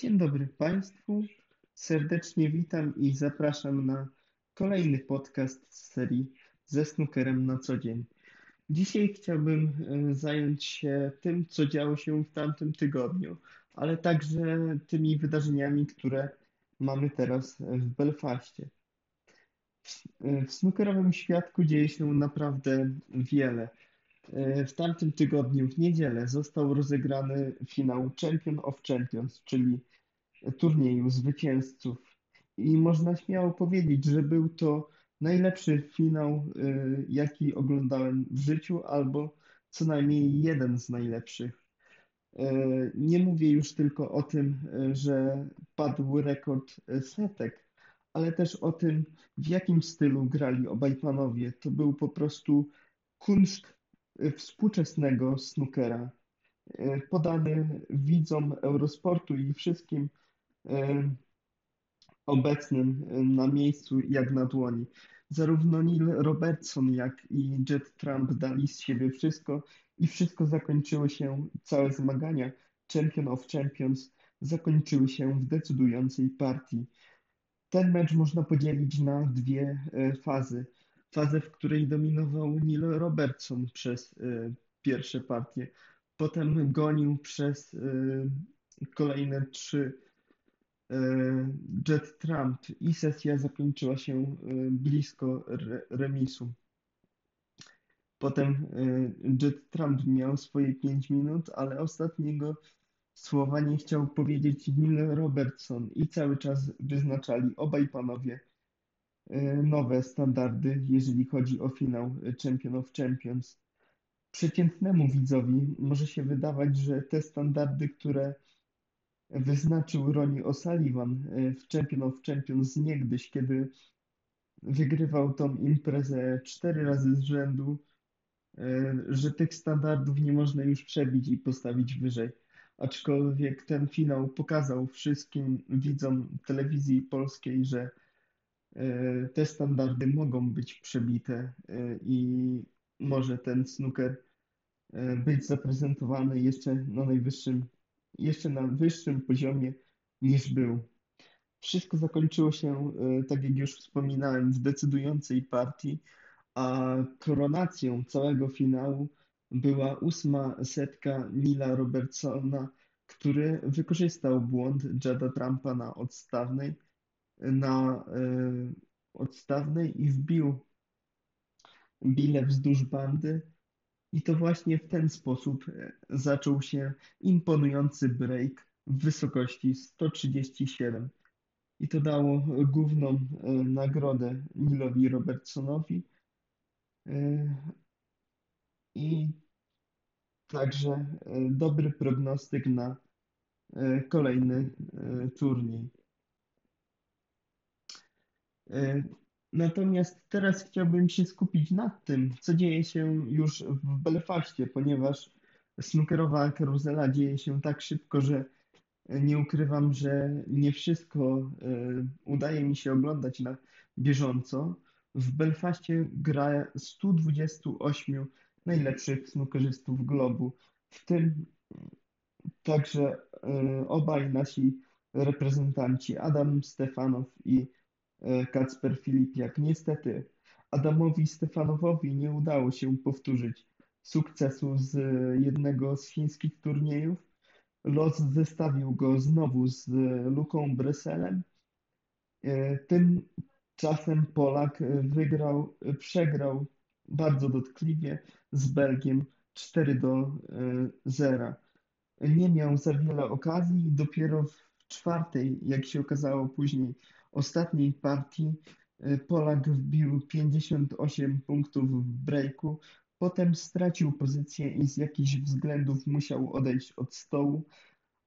Dzień dobry Państwu. Serdecznie witam i zapraszam na kolejny podcast z serii ze snookerem na co dzień. Dzisiaj chciałbym e, zająć się tym, co działo się w tamtym tygodniu, ale także tymi wydarzeniami, które mamy teraz w Belfaście. E, w snookerowym świadku dzieje się naprawdę wiele. E, w tamtym tygodniu, w niedzielę, został rozegrany finał Champion of Champions, czyli turnieju zwycięzców. I można śmiało powiedzieć, że był to najlepszy finał, e, jaki oglądałem w życiu, albo co najmniej jeden z najlepszych. E, nie mówię już tylko o tym, że padł rekord setek, ale też o tym, w jakim stylu grali obaj panowie. To był po prostu kunszt współczesnego snookera, e, podany widzom Eurosportu i wszystkim e, obecnym na miejscu jak na dłoni. Zarówno Neil Robertson, jak i Jet Trump dali z siebie wszystko i wszystko zakończyło się, całe zmagania Champion of Champions zakończyły się w decydującej partii. Ten mecz można podzielić na dwie e, fazy fazę, w której dominował Neil Robertson przez y, pierwsze partie. Potem gonił przez y, kolejne trzy y, Jet Trump i sesja zakończyła się blisko remisu. Potem Jet Trump miał swoje 5 minut, ale ostatniego słowa nie chciał powiedzieć Neil Robertson i cały czas wyznaczali obaj panowie nowe standardy, jeżeli chodzi o finał Champion of Champions. Przeciętnemu widzowi może się wydawać, że te standardy, które wyznaczył Ronnie O'Sullivan e, w Champion of Champions niegdyś, kiedy wygrywał tą imprezę cztery razy z rzędu, e, że tych standardów nie można już przebić i postawić wyżej. Aczkolwiek ten finał pokazał wszystkim widzom telewizji polskiej, że E, te standardy mogą być przebite e, i może ten snooker e, być zaprezentowany jeszcze na najwyższym, jeszcze na wyższym poziomie niż był. Wszystko zakończyło się, tak jak już wspominałem, w decydującej partii, a koronacją całego finału była ósma setka Nila Robertsona, który wykorzystał błąd Jada Trumpa na odstawnej na e, odstawnej i wbił bile wzdłuż bandy. I to właśnie w ten sposób e, zaczął się imponujący break w wysokości 137. I to dało główną e, nagrodę Nilowi Robertsonowi. I także dobry prognostyk na kolejny turniej. E, natomiast teraz chciałbym się skupić na tym, co dzieje się już w Belfaście, ponieważ snookerowa karuzela dzieje się tak szybko, że nie ukrywam, że nie wszystko e, udaje mi się oglądać na bieżąco. W Belfaście gra 128 najlepszych snookerzystów globu, w tym także e, obaj nasi reprezentanci Adam Stefanow i Kacper Filipiak. Niestety Adamowi Stefanowowi nie udało się powtórzyć sukcesu z jednego z chińskich turniejów. Los zestawił go znowu z Luką Breselem. E, Tymczasem Polak wygrał, przegrał bardzo dotkliwie z Belgiem 4 do 0. E, nie miał za wiele okazji dopiero w czwartej, jak się okazało później, ostatniej partii y, Polak wbił 58 punktów w breaku, potem stracił pozycję i z jakichś względów musiał odejść od stołu,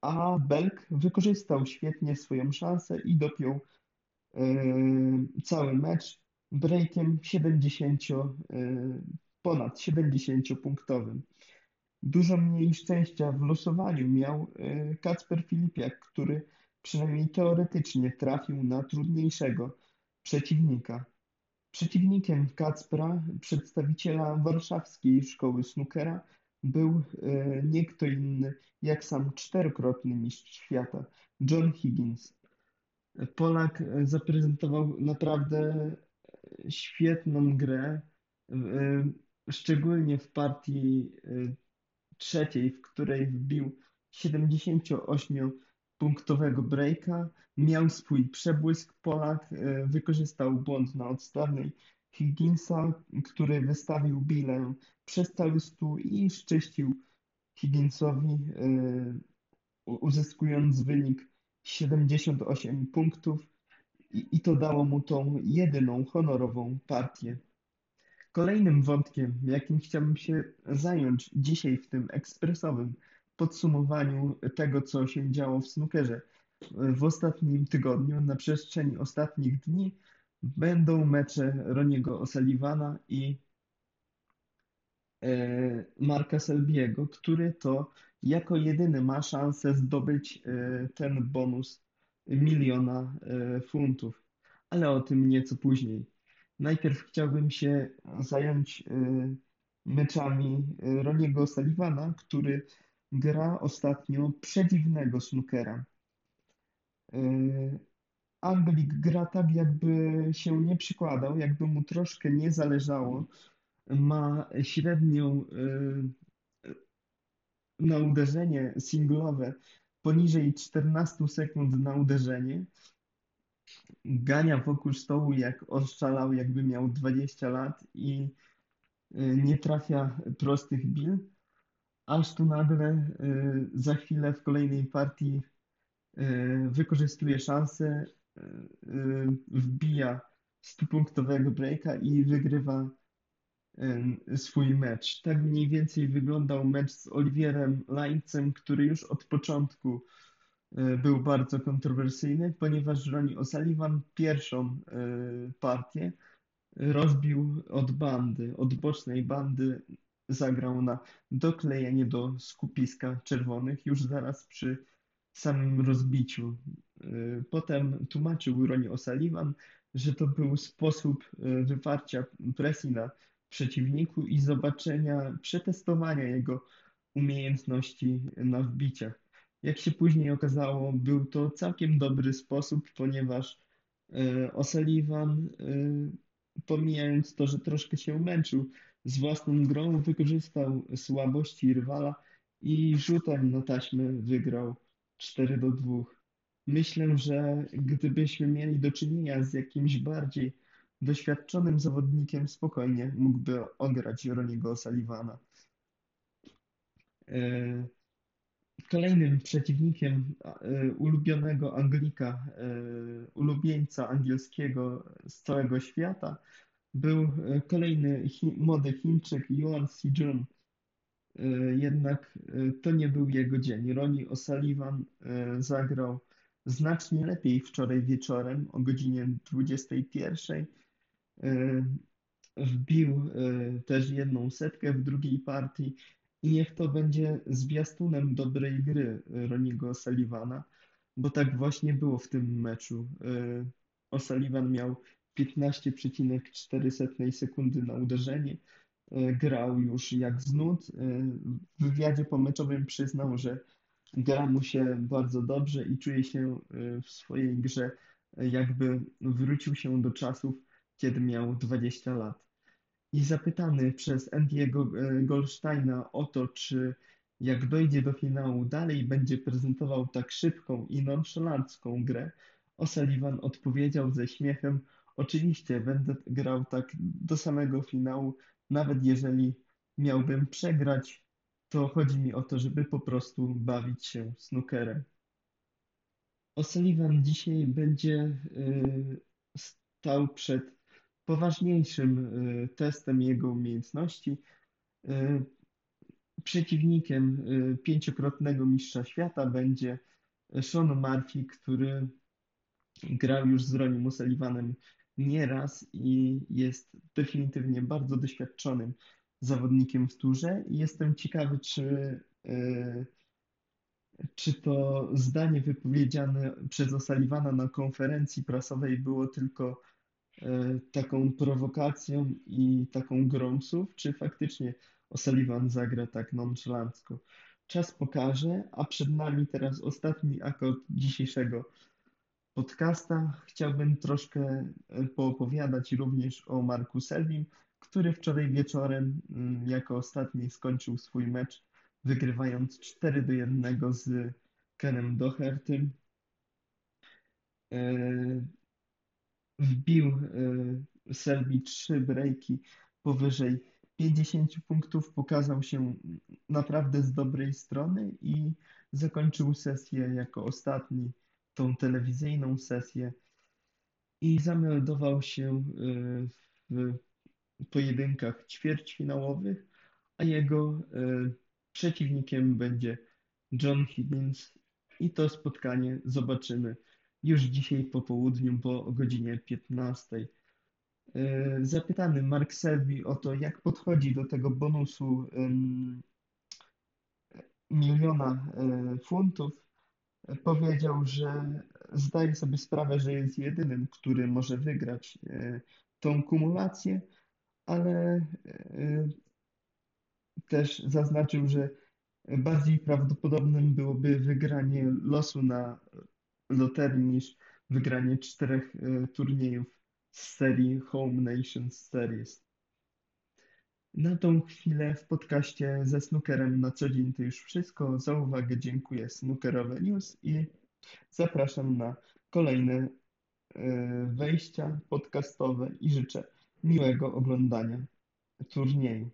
a Belk wykorzystał świetnie swoją szansę i dopiął yy, cały mecz breakiem 70, yy, ponad 70-punktowym. Dużo mniej szczęścia w losowaniu miał Kacper Filipiak, który przynajmniej teoretycznie trafił na trudniejszego przeciwnika. Przeciwnikiem Kacpra, przedstawiciela warszawskiej szkoły snookera, był nie kto inny jak sam czterokrotny mistrz świata, John Higgins. Polak zaprezentował naprawdę świetną grę, szczególnie w partii trzeciej, w której wbił 78-punktowego breaka, miał swój przebłysk. Polak e, wykorzystał błąd na odstawnej Higginsa, który wystawił bilę przez cały stół i szczęścił Higginsowi, e, uzyskując wynik 78 punktów i to dało mu tą jedyną honorową partię. Kolejnym wątkiem, jakim chciałbym się zająć dzisiaj w tym ekspresowym podsumowaniu tego, co się działo w snookerze w ostatnim tygodniu, na przestrzeni ostatnich dni, będą mecze Roniego O'Sullivana i e, Marka Selbiego, który to jako jedyny ma szansę zdobyć e, ten bonus miliona e, funtów. Ale o tym nieco później. Najpierw chciałbym się zająć meczami Roniego Sullivana, który gra ostatnio przedziwnego snookera. Y, Anglik gra tak, jakby się nie przykładał, jakby mu troszkę nie zależało. Ma średnią na uderzenie singlowe poniżej 14 sekund na uderzenie gania wokół stołu jak oszalał, jakby miał 20 lat i y, nie trafia prostych bil, aż tu nagle y, za chwilę w kolejnej partii y, wykorzystuje szansę, wbija 100-punktowego breaka i wygrywa swój mecz. Tak mniej więcej wyglądał mecz z Oliwierem Lańcem, który już od początku był bardzo kontrowersyjny, ponieważ Ronnie O'Sullivan pierwszą partię rozbił od bandy, od bocznej bandy zagrał na doklejenie do skupiska czerwonych już zaraz przy samym rozbiciu. E, potem tłumaczył Ronnie O'Sullivan, że to był sposób wyparcia presji na przeciwniku i zobaczenia, przetestowania jego umiejętności na wbiciach. Jak się później okazało, był to całkiem dobry sposób, ponieważ e, O'Sullivan, pomijając to, że troszkę się męczył z własną grą, wykorzystał słabości rywala i rzutem na taśmę wygrał 4 do 2. Myślę, że gdybyśmy mieli do czynienia z jakimś bardziej doświadczonym zawodnikiem, spokojnie mógłby ograć Roniego O'Sullivana. E, Kolejnym przeciwnikiem e, ulubionego Anglika, e, ulubieńca angielskiego z całego świata, był e, kolejny młody Chińczyk Yuan Si-jun. Jednak to nie był jego dzień. Ronnie O'Sullivan zagrał znacznie lepiej wczoraj wieczorem o godzinie 21. Wbił też jedną setkę w drugiej partii i niech to będzie zwiastunem dobrej gry Roniego Sullivana, bo tak właśnie było w tym meczu. O'Sullivan miał 15,4 sekundy na uderzenie. Y, grał już jak z nut. W wywiadzie pomeczowym przyznał, że gra mu się bardzo dobrze i czuje się w swojej grze, jakby wrócił się do czasów, kiedy miał 20 lat. I zapytany przez Andiego e, Goldsteina o to, czy jak dojdzie do finału, dalej będzie prezentował tak szybką i nonszalancką grę, O'Sullivan odpowiedział ze śmiechem: Oczywiście, będę grał tak do samego finału, nawet jeżeli miałbym przegrać, to chodzi mi o to, żeby po prostu bawić się snookerem. O'Sullivan dzisiaj będzie e, stał przed poważniejszym y, testem jego umiejętności. Y, przeciwnikiem y, pięciokrotnego mistrza świata będzie Sean Murphy, który grał już z Ronnie O'Sullivanem nieraz i jest definitywnie bardzo doświadczonym zawodnikiem w turze. Jestem ciekawy, czy, czy to zdanie wypowiedziane przez O'Sullivana na konferencji prasowej było tylko E, taką prowokacją i taką grą czy faktycznie O'Sullivan zagra tak nonszalancko. Czas pokaże, a przed nami teraz ostatni akord dzisiejszego podcasta. Chciałbym troszkę e, poopowiadać również o Marku Selvim, który wczoraj wieczorem mm, jako ostatni skończył swój mecz, wygrywając 4 do 1 z Kenem Dohertym. E, wbił e, Selby trzy breaki powyżej 50 punktów, pokazał się naprawdę z dobrej strony i zakończył sesję jako ostatni, tą telewizyjną sesję i zameldował się e, w pojedynkach ćwierćfinałowych, a jego przeciwnikiem będzie John Higgins i to spotkanie zobaczymy już dzisiaj po południu po godzinie 15. E, zapytany Mark Selby o to, jak podchodzi do tego bonusu miliona funtów, powiedział, że zdaje sobie sprawę, że jest jedynym, który może wygrać e, tą kumulację, ale też zaznaczył, że bardziej prawdopodobnym byłoby wygranie losu na loterii niż wygranie czterech e, turniejów z serii Home Nations Series. Na tą chwilę w podcaście ze snookerem na co dzień to już wszystko. Za uwagę dziękuję Snookerowe News i zapraszam na kolejne e, wejścia podcastowe i życzę miłego oglądania turnieju.